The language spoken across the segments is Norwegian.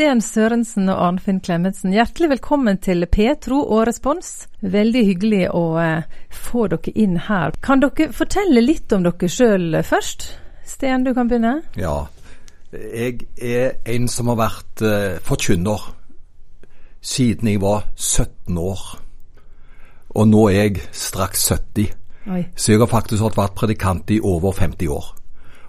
Sten Sørensen og Arnfinn Klemetsen, hjertelig velkommen til Petro og Respons. Veldig hyggelig å eh, få dere inn her. Kan dere fortelle litt om dere sjøl først? Sten, du kan begynne. Ja. Jeg er en som har vært eh, forkynner siden jeg var 17 år. Og nå er jeg straks 70. Oi. Så jeg har faktisk vært predikant i over 50 år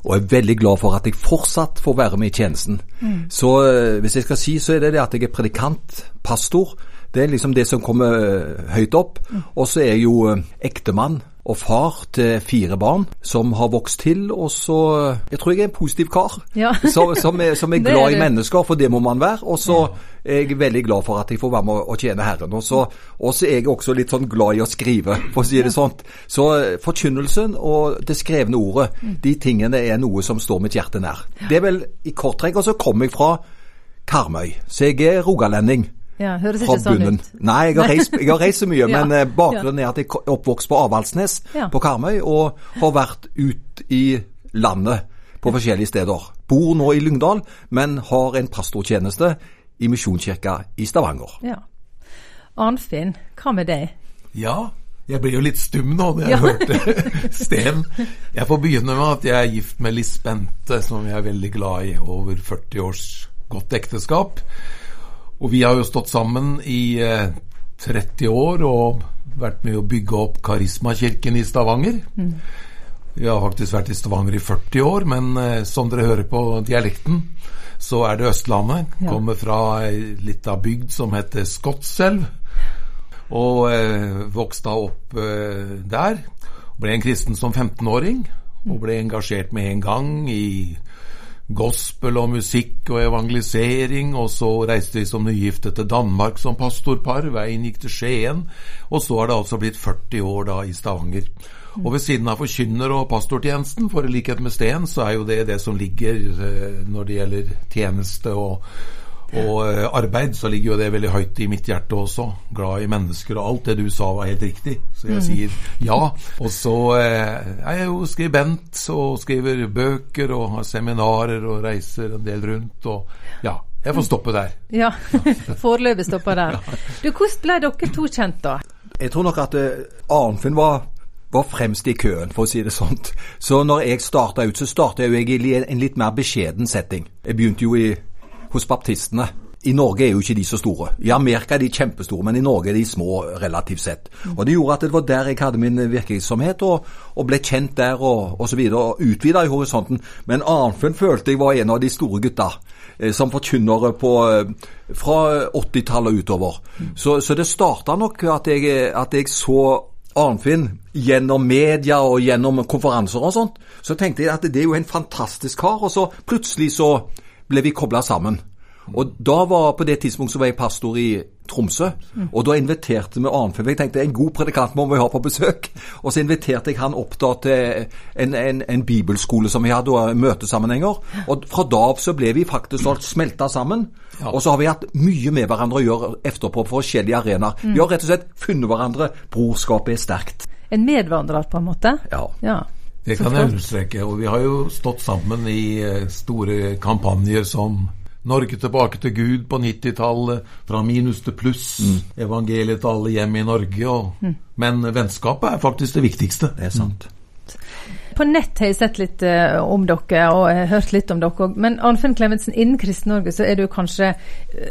og er veldig glad for at jeg fortsatt får være med i tjenesten. Mm. Så eh, hvis jeg skal si, så er det det at jeg er predikant, pastor. Det er liksom det som kommer eh, høyt opp. Mm. Og så er jeg jo eh, ektemann og far til fire barn som har vokst til. Og så Jeg tror jeg er en positiv kar ja. som, som, er, som, er, glad i mennesker, for det må man være. Og så er jeg veldig glad for at jeg får være med å tjene Herren. Og så er jeg også litt sånn glad i å skrive, for å si det sånn. Så forkynnelsen og det skrevne ordet, mm. de tingene er noe som står mitt hjerte nær. Det er vel i korttrekk. Og så kommer jeg fra Karmøy, så jeg er rogalending. Ja, høres ikke sånn ut. Nei, jeg har reist, jeg har reist så mye. ja, men eh, bakgrunnen er at jeg er oppvokst på Avaldsnes ja. på Karmøy, og har vært ut i landet på forskjellige steder. Bor nå i Lyngdal, men har en pastortjeneste i Misjonskirka i Stavanger. Ja. Arnfinn, hva med deg? Ja, jeg blir jo litt stum nå når jeg ja. hørte Sten. Jeg får begynne med at jeg er gift med Lisbente, som jeg er veldig glad i. Over 40 års godt ekteskap. Og vi har jo stått sammen i eh, 30 år og vært med å bygge opp Karismakirken i Stavanger. Mm. Vi har faktisk vært i Stavanger i 40 år, men eh, som dere hører på dialekten, så er det Østlandet. Ja. Kommer fra ei lita bygd som heter Skotselv. Og eh, vokste opp eh, der. Ble en kristen som 15-åring, og ble engasjert med en gang i gospel og musikk og evangelisering, og så reiste vi som nygifte til Danmark som pastorpar. Veien gikk til Skien, og så har det altså blitt 40 år da i Stavanger. Og ved siden av forkynner- og pastortjenesten, for i likhet med Sten, så er jo det det som ligger eh, når det gjelder tjeneste og og eh, arbeid, så ligger jo det veldig høyt i mitt hjerte også. Glad i mennesker, og alt det du sa var helt riktig. Så jeg mm. sier ja. Og så eh, er jeg jo skribent og skriver bøker og har seminarer og reiser en del rundt. og ja, jeg får stoppe der. Ja, foreløpig stopper der. Du, Hvordan ble dere to kjent, da? Jeg tror nok at uh, Arnfinn var, var fremst i køen, for å si det sånn. Så når jeg starta ut, så starta jeg i en litt mer beskjeden setting. Jeg begynte jo i hos baptistene. I Norge er jo ikke de så store. I Amerika er de kjempestore, men i Norge er de små relativt sett. Og Det gjorde at det var der jeg hadde min virksomhet, og, og ble kjent der og osv. Og, og utvida i horisonten. Men Arnfinn følte jeg var en av de store gutta eh, som forkynnere på, eh, fra 80-tallet utover. Så, så, det starta nok at jeg, at jeg så Arnfinn gjennom media og gjennom konferanser og sånt. Så tenkte jeg at det er jo en fantastisk kar, og så plutselig så ble vi kobla sammen. Og da var På det tidspunktet så var jeg pastor i Tromsø, og da inviterte vi Arnfinn. Jeg tenkte en god predikant må vi ha på besøk. Og så inviterte jeg han opp da til en, en, en bibelskole som vi hadde, og møtesammenhenger. Og fra da av så ble vi faktisk alt smelta sammen. Og så har vi hatt mye med hverandre å gjøre etterpå på forskjellige arenaer. Vi har rett og slett funnet hverandre. Brorskapet er sterkt. En medvandrer, på en måte? Ja. ja. Det kan jeg understreke. Og vi har jo stått sammen i eh, store kampanjer som Norge tilbake til Gud på 90-tallet, fra minus til pluss, mm. evangeliet til alle hjem i Norge. Og, mm. Men vennskapet er faktisk det viktigste. Det er sant. Mm. På nett har jeg sett litt uh, om dere og hørt litt om dere. Men Arnfinn Klemetsen, innen Kristen-Norge så er du kanskje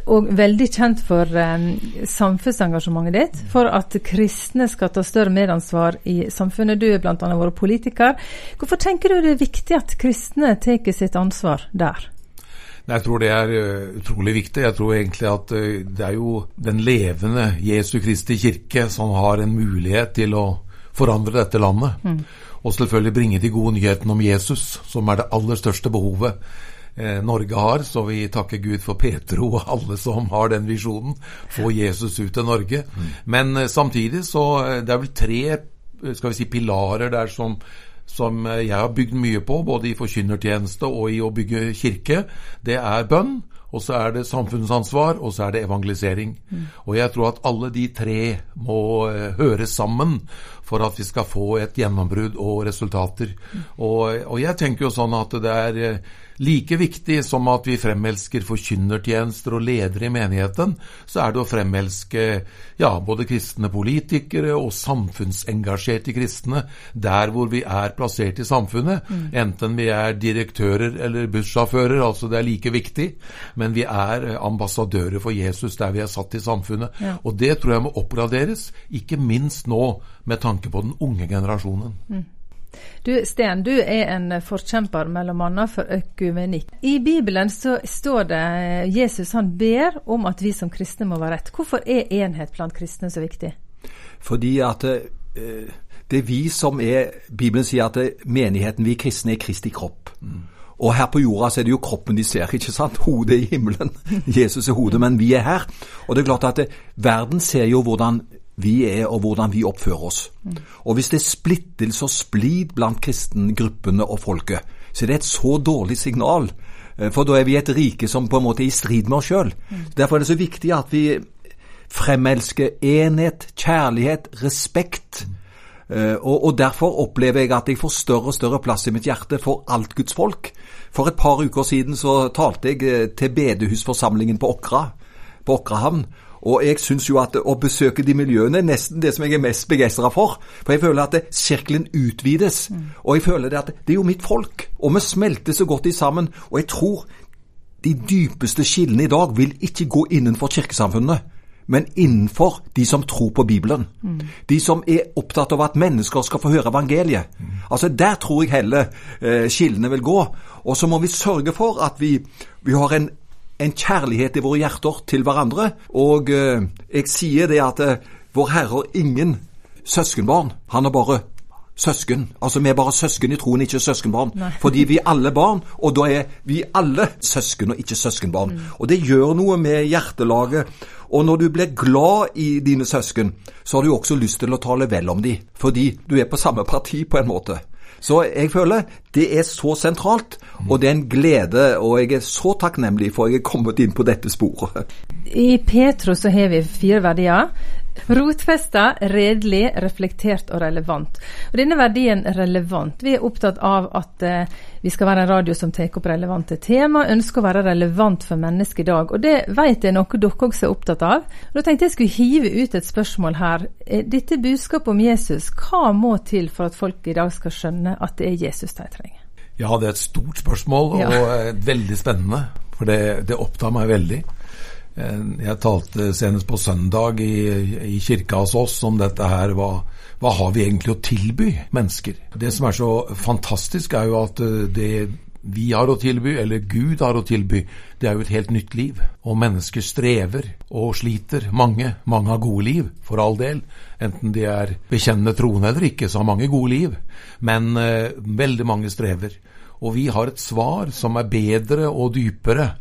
òg uh, veldig kjent for um, samfunnsengasjementet ditt. For at kristne skal ta større medansvar i samfunnet. Du er bl.a. vært politiker. Hvorfor tenker du det er viktig at kristne tar sitt ansvar der? Jeg tror det er utrolig viktig. Jeg tror egentlig at det er jo den levende Jesu Kristi kirke som har en mulighet til å forandre dette landet. Mm. Og selvfølgelig bringe de gode nyhetene om Jesus, som er det aller største behovet eh, Norge har. Så vi takker Gud for Petro og alle som har den visjonen. Få Jesus ut til Norge. Mm. Men eh, samtidig så eh, Det er vel tre eh, skal vi si, pilarer der som, som eh, jeg har bygd mye på, både i forkynnertjeneste og i å bygge kirke. Det er bønn, og så er det samfunnsansvar, og så er det evangelisering. Mm. Og jeg tror at alle de tre må høres høre sammen for at vi skal få et gjennombrudd og resultater. Og, og, jeg tenker jo sånn at det er uh, Like viktig som at vi fremelsker forkynnertjenester og ledere i menigheten, så er det å fremelske ja, både kristne politikere og samfunnsengasjerte kristne der hvor vi er plassert i samfunnet. Mm. Enten vi er direktører eller bussjåfører, altså det er like viktig. Men vi er ambassadører for Jesus der vi er satt i samfunnet. Og det tror jeg må oppgraderes, ikke minst nå med tanke på den unge generasjonen. Mm. Du, Sten, du er en forkjemper bl.a. for økumenikk. I Bibelen så står det eh, Jesus han ber om at vi som kristne må være rett. Hvorfor er enhet blant kristne så viktig? Fordi at eh, det er vi som er Bibelen sier at det, menigheten, vi kristne, er Kristi kropp. Mm. Og her på jorda så er det jo kroppen de ser, ikke sant? Hodet i himmelen. Jesus er hodet, men vi er her. Og det er klart at verden ser jo hvordan vi er og hvordan vi oppfører oss. Og Hvis det er splittelse og splid blant kristengruppene og folket, så er det et så dårlig signal. Eh, for da er vi et rike som på en måte er i strid med oss sjøl. Derfor er det så viktig at vi fremelsker enhet, kjærlighet, respekt. Mm. Og, og, Derfor opplever jeg at jeg får større og større plass i mitt hjerte for alt Guds folk. For et par uker siden så talte jeg eh, til bedehusforsamlingen på Åkra, på Åkrahavn. Og jeg syns jo at å besøke de miljøene er nesten det som jeg er mest begeistra for. For jeg føler at det, sirkelen utvides. Mm. Og jeg føler det at det er jo mitt folk. Og vi smelter så godt i sammen. Og jeg tror de dypeste skillene i dag vil ikke gå innenfor kirkesamfunnet. Men innenfor de som tror på Bibelen. Mm. De som er opptatt av at mennesker skal få høre evangeliet. Mm. Altså Der tror jeg heller eh, skillene vil gå. Og så må vi sørge for at vi, vi har en en kjærlighet i våre hjerter til hverandre. Og eh, jeg sier det at eh, Vår Herre har ingen søskenbarn. Han er bare søsken. Altså vi er bare søsken i troen, ikke søskenbarn. Nei. Fordi vi er alle barn, og da er vi alle søsken og ikke søskenbarn. Mm. Og det gjør noe med hjertelaget. Og når du blir glad i dine søsken, så har du også lyst til å tale vel om dem. Fordi du er på samme parti, på en måte. Så jeg føler det er så sentralt, og det er en glede. Og jeg er så takknemlig for at jeg er kommet inn på dette sporet. I Petro så har vi fire verdier. Rotfesta, redelig, reflektert og relevant. Og Denne verdien relevant. Vi er opptatt av at eh, vi skal være en radio som tar opp relevante tema, ønsker å være relevant for mennesket i dag. Og Det vet jeg noe dere også er opptatt av. Og Da tenkte jeg skulle hive ut et spørsmål her. Eh, dette budskapet om Jesus, hva må til for at folk i dag skal skjønne at det er Jesus de trenger? Ja, det er et stort spørsmål, og ja. veldig spennende. For det, det opptar meg veldig. Eh, jeg talte senest på søndag i, i, kirka hos oss om dette her. Hva, hva, har vi egentlig å tilby mennesker? Det som er så fantastisk, er jo at eh, det vi har å tilby, eller Gud har å tilby, det er jo et helt nytt liv. Og mennesker strever og sliter. Mange. Mange har gode liv, for all del. Enten de er bekjennende troende eller ikke, så har mange gode liv. Men eh, veldig mange strever. Og vi har et svar som er bedre og dypere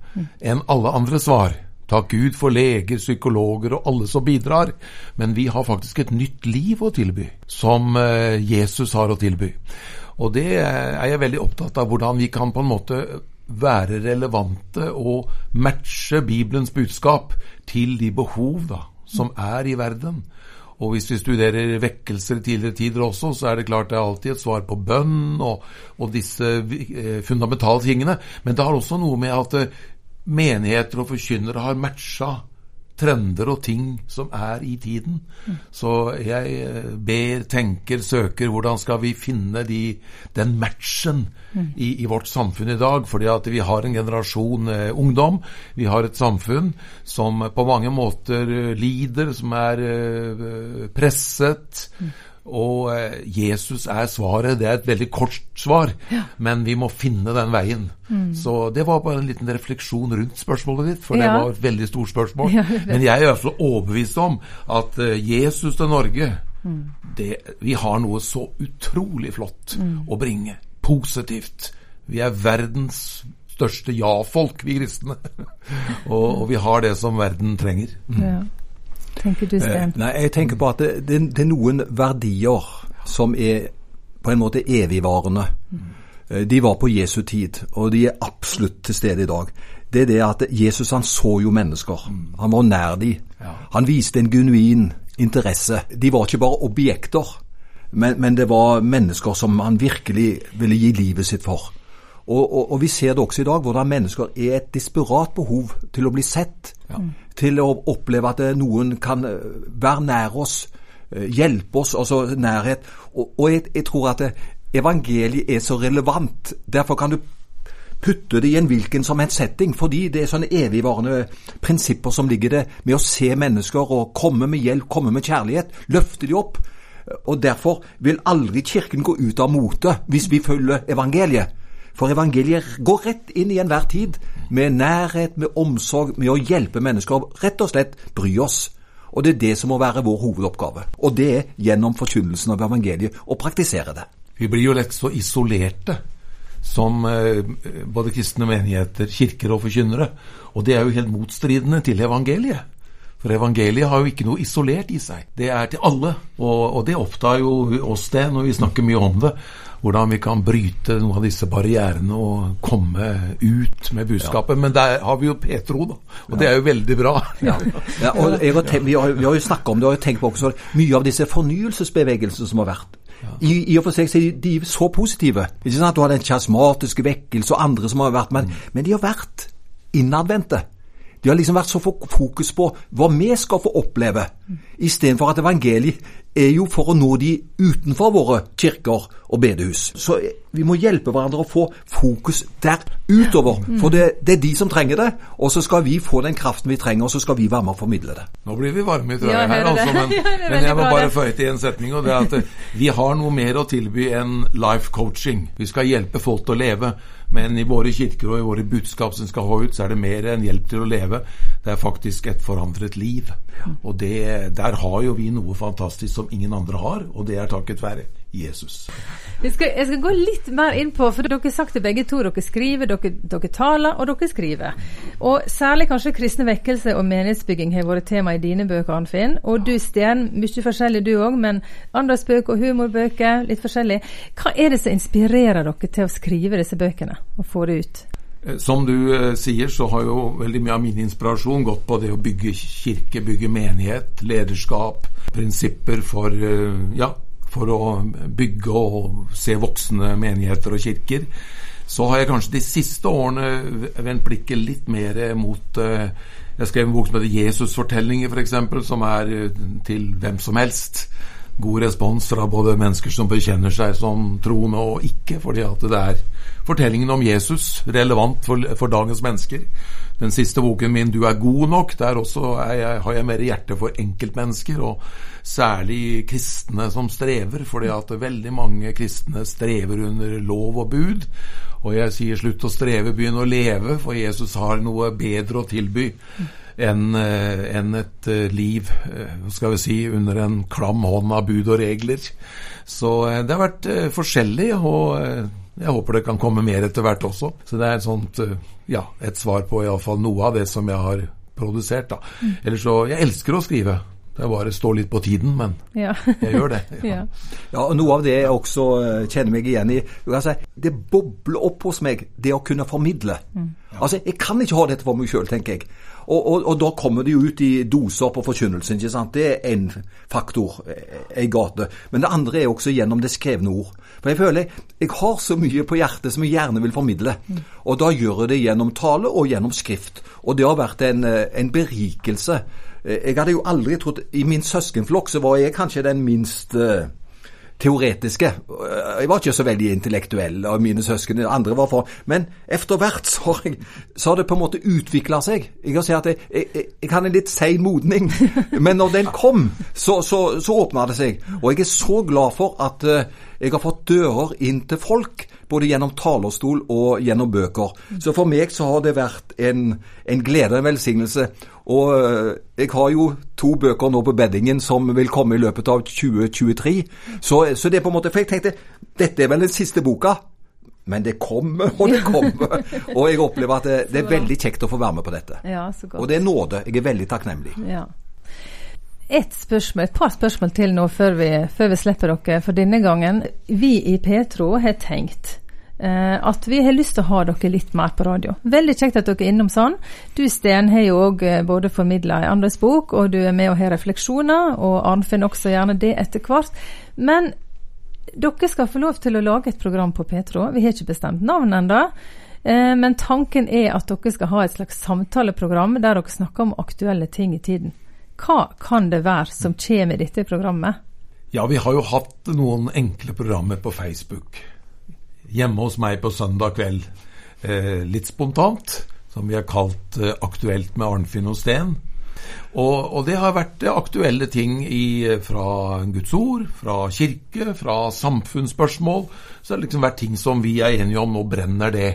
enn alle andre svar. Takk Gud for leger, psykologer og alle som bidrar, men vi har faktisk et nytt liv å tilby, som eh, Jesus har å tilby. Og det er jeg veldig opptatt av, hvordan vi kan på en måte være relevante og matche Bibelens budskap til de behov da, som er i verden. Og hvis vi studerer vekkelser i tidligere tider også, så er det klart det er alltid et svar på bønn og, og disse eh, fundamentale tingene. Men det har også noe med at eh, menigheter og forkynnere har matcha trender og ting som er i tiden. Så jeg eh, ber, tenker, søker hvordan skal vi finne de, den matchen i, i, vårt samfunn i dag? Fordi at vi har en generasjon eh, ungdom. Vi har et samfunn som på mange måter eh, lider, som er eh, presset. Mm. Og eh, Jesus er svaret. Det er et veldig kort svar, ja. men vi må finne den veien. Mm. Så det var bare en liten refleksjon rundt spørsmålet ditt, for ja. det var et veldig stort spørsmål. Ja, men jeg er fall overbevist om at uh, Jesus til Norge mm. det, Vi har noe så utrolig flott mm. å bringe. Positivt. Vi er verdens største ja-folk, vi kristne. og, og, vi har det som verden trenger. Ja tenker du, Sten? Eh, nei, jeg tenker på at det, det, det, er noen verdier som er på en måte evigvarende. Mm. De var på Jesu tid, og de er absolutt til stede i dag. Det er det at Jesus han så jo mennesker. Mm. Han var nær de. Han viste en genuin interesse. De var ikke bare objekter, men, men det var mennesker som han virkelig ville gi livet sitt for. Og, og, og, vi ser det også i dag, hvordan mennesker er et desperat behov til å bli sett. Ja. Til å oppleve at noen kan være nær oss, hjelpe oss, altså nærhet. Og, og jeg, jeg, tror at evangeliet er så relevant. Derfor kan du putte det i en hvilken som helst setting, fordi det er sånne evigvarende prinsipper som ligger der med å se mennesker og komme med hjelp, komme med kjærlighet, løfte de opp. Og Derfor vil aldri Kirken gå ut av mote hvis vi følger evangeliet. For evangeliet går rett inn i enhver tid, med nærhet, med omsorg, med å hjelpe mennesker. Rett og slett bry oss. Og det er det som må være vår hovedoppgave. Og det er gjennom forkynnelsen av evangeliet å praktisere det. Vi blir jo lett så isolerte som eh, både kristne menigheter, kirker og forkynnere. Og det er jo helt motstridende til evangeliet. For evangeliet har jo ikke noe isolert i seg. Det er til alle. Og, og det opptar jo oss det når vi snakker mye om det. Hvordan vi kan bryte noen av disse barrierene og komme ut med budskapet. Ja. Men der har vi jo Petro, da. Og ja. det er jo veldig bra. Ja. og har tenkt, vi, har, vi, har, jo snakka om det, og jeg tenker på også mye av disse fornyelsesbevegelsene som har vært. I, I, og for seg så er de, de så positive. Ikke sant? Du har den kjasmatiske vekkelse og andre som har vært men, mm. men de har vært innadvendte. De har liksom vært så fokus på hva vi skal få oppleve. Istedenfor at evangeliet er jo for å nå de utenfor våre kirker og bedehus. Så vi må hjelpe hverandre å få fokus der utover. For det, det er de som trenger det, og så skal vi få den kraften vi trenger, og så skal vi være med å formidle det. Nå blir vi varme i trøya her, altså, men, men, jeg må bare føye til en setning. og det er at eh, Vi har noe mer å tilby enn life coaching. Vi skal hjelpe folk til å leve. Men i våre kirker og i våre budskap som skal ha ut, så er det mer enn hjelp til å leve. Det er faktisk et forandret liv. Og det, der har jo vi noe fantastisk som ingen andre har, og det er takket være Jesus. Jeg skal, jeg skal, gå litt mer inn på, for dere har sagt det begge to. Dere skriver, dere, dere taler, og dere skriver. Og særlig kanskje kristne vekkelse og menighetsbygging har vært tema i dine bøker, Arnfinn. Og du, Sten, mye forskjellig du òg, men andres bøker og humorbøker, litt forskjellig. Hva er det som inspirerer dere til å skrive disse bøkene, og få det ut? Eh, som du eh, sier, så har jo veldig mye av min inspirasjon gått på det å bygge kirke, bygge menighet, lederskap, prinsipper for eh, ja, for å bygge og se voksne menigheter og kirker, så har jeg kanskje de siste årene vendt blikket litt mer mot Jeg skrev en bok som heter 'Jesusfortellinger', f.eks., som er til hvem som helst. God respons fra både mennesker som bekjenner seg som troende, og ikke, fordi at det er fortellingen om Jesus relevant for, for dagens mennesker. Den siste boken min 'Du er god nok', der også jeg, har jeg mer hjerte for enkeltmennesker, og særlig kristne som strever, fordi at veldig mange kristne strever under lov og bud. Og jeg sier slutt å streve, begynn å leve, for Jesus har noe bedre å tilby enn eh, en et eh, liv eh, skal vi si, under en klam hånd av bud og regler. Så det har vært forskjellig, og jeg håper det kan komme mer etter hvert også. Så det er et, sånt, ja, et svar på iallfall noe av det som jeg har produsert. da. Mm. Ellers så Jeg elsker å skrive. Det er bare står litt på tiden, men ja. jeg gjør det. Ja. ja. og Noe av det jeg også kjenner meg igjen i, si, det bobler opp hos meg, det å kunne formidle. Mm. Altså, Jeg kan ikke ha dette for meg sjøl, tenker jeg. Og, og, og, da kommer det jo ut i doser på forkynnelsen. ikke sant? Det er én faktor, ei eh, gate. Men det andre er også gjennom det skrevne ord. For jeg føler jeg har så mye på hjertet som jeg gjerne vil formidle. Og da gjør jeg det gjennom tale og gjennom skrift. Og det har vært en, eh, en berikelse. Eh, jeg hadde jo aldri trodd I min søskenflokk så var jeg kanskje den minst uh, teoretiske. Jeg var ikke så veldig intellektuell av mine søsken, andre var for Men etter hvert så har, det på en måte utvikla seg. Jeg kan si at jeg, jeg, jeg har en litt sein modning, men når den kom, så, så, så åpna det seg. Og jeg er så glad for at uh, jeg har fått dører inn til folk, både gjennom talerstol og gjennom bøker. Så for meg så har det vært en, en glede, en velsignelse. Og eh, jeg har jo to bøker nå på beddingen som vil komme i løpet av 2023. Så, så det er på en måte For jeg tenkte dette er vel den siste boka. Men det kommer og det kommer. og jeg opplever at det, det, er veldig kjekt å få være med på dette. Ja, og det er nåde. Jeg er veldig takknemlig. Ja et, spørsmål, et par spørsmål til nå før vi, før vi, slipper dere for denne gangen. Vi i Petro har tenkt at vi har lyst til å ha dere litt mer på radio. Veldig kjekt at dere er innom sånn. Du Sten har jo òg eh, både formidla i andres bok, og du er med og har refleksjoner, og Arnfinn også gjerne det etter hvert. Men dere skal få lov til å lage et program på Petro. Vi har ikke bestemt navn ennå. Eh, men tanken er at dere skal ha et slags samtaleprogram der dere snakker om aktuelle ting i tiden. Hva kan det være som kommer i dette programmet? Ja, vi har jo hatt noen enkle programmer på Facebook. Hjemme hos meg på søndag kveld. Eh, litt spontant, som vi har kalt eh, Aktuelt med Arnfinn og Steen. Og, og, det har vært aktuelle ting i, fra Guds ord, fra kirke, fra samfunnsspørsmål. Så det har liksom vært ting som vi er enige om, nå brenner det.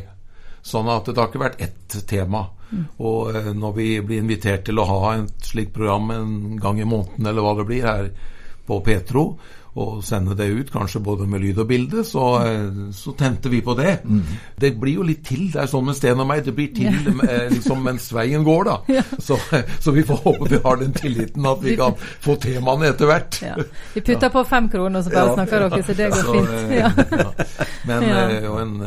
Sånn at det har ikke vært ett tema. Mm. Og eh, når vi blir invitert til å ha et slikt program en gang i måneden, eller hva det blir, her på Petro, og sende det ut, kanskje både med lyd og bilde, så, eh, så tente vi på det. Mm. Det blir jo litt til. Det er sånn med Sten og meg, det blir til ja. liksom mens veien går, da. Ja. Så, så, vi får håpe vi har den tilliten at vi kan få temaene etter hvert. Ja. Vi putter på fem kroner, så bare snakker dere, så det går fint. Eh, Men og en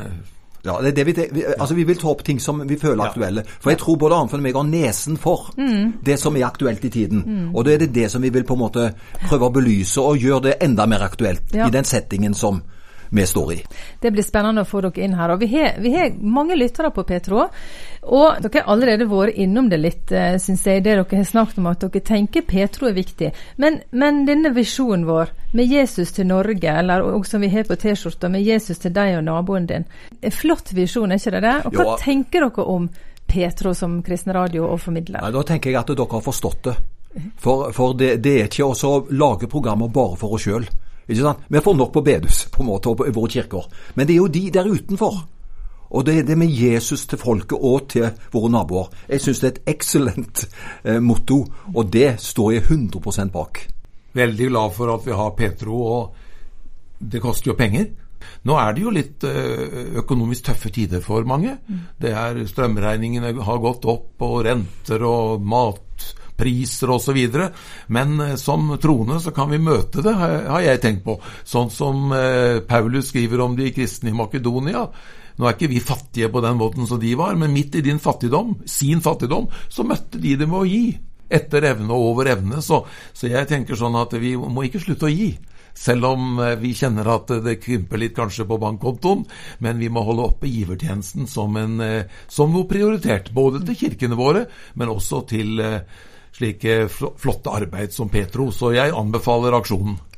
ja, det, det vi, vi, altså vi vil ta opp ting som vi føler er aktuelle. For jeg tror både Arnfinn og meg har nesen for mm. det som er aktuelt i tiden. Mm. Og da er det det som vi vil på en måte prøve å belyse og gjøre det enda mer aktuelt ja. i den settingen som står i. Det blir spennende å få dere inn her. og Vi har, vi har mange lyttere på Petro. Og dere har allerede vært innom det litt, eh, syns jeg, det dere har snakket om at dere tenker Petro er viktig. Men, men denne visjonen vår med Jesus til Norge, eller også som vi har på T-skjorta, med Jesus til deg og naboen din. En flott visjon, er ikke det det? Og hva jo. tenker dere om Petro som kristen radio og formidler? Nei, Da tenker jeg at dere har forstått det. For, for det, det, er ikke å lage programmer bare for oss sjøl. Vi får nok på bedehus på en måte, og på våre kirker. Men det er jo de der utenfor. Og det er det med Jesus til folket og til våre naboer. Jeg syns det er et excellent eh, motto, og det står jeg 100% bak. Veldig glad for at vi har Petro, og det koster jo penger. Nå er det jo litt eh, økonomisk tøffe tider for mange. Mm. Det er Strømregningene har gått opp, og renter og mat priser osv. Men eh, som troende så kan vi møte det, har jeg tenkt på. Sånn som eh, Paulus skriver om de kristne i Makedonia. Nå er ikke vi fattige på den måten som de var, men midt i din fattigdom, sin fattigdom, så møtte de det med å gi. Etter evne og over evne. Så, så jeg tenker sånn at vi må ikke slutte å gi. Selv om eh, vi kjenner at det krymper litt kanskje på bankkontoen, men vi må holde oppe givertjenesten som, en, som noe prioritert. Både til kirkene våre, men også til slike flotte arbeid som Petro. Så jeg anbefaler aksjonen.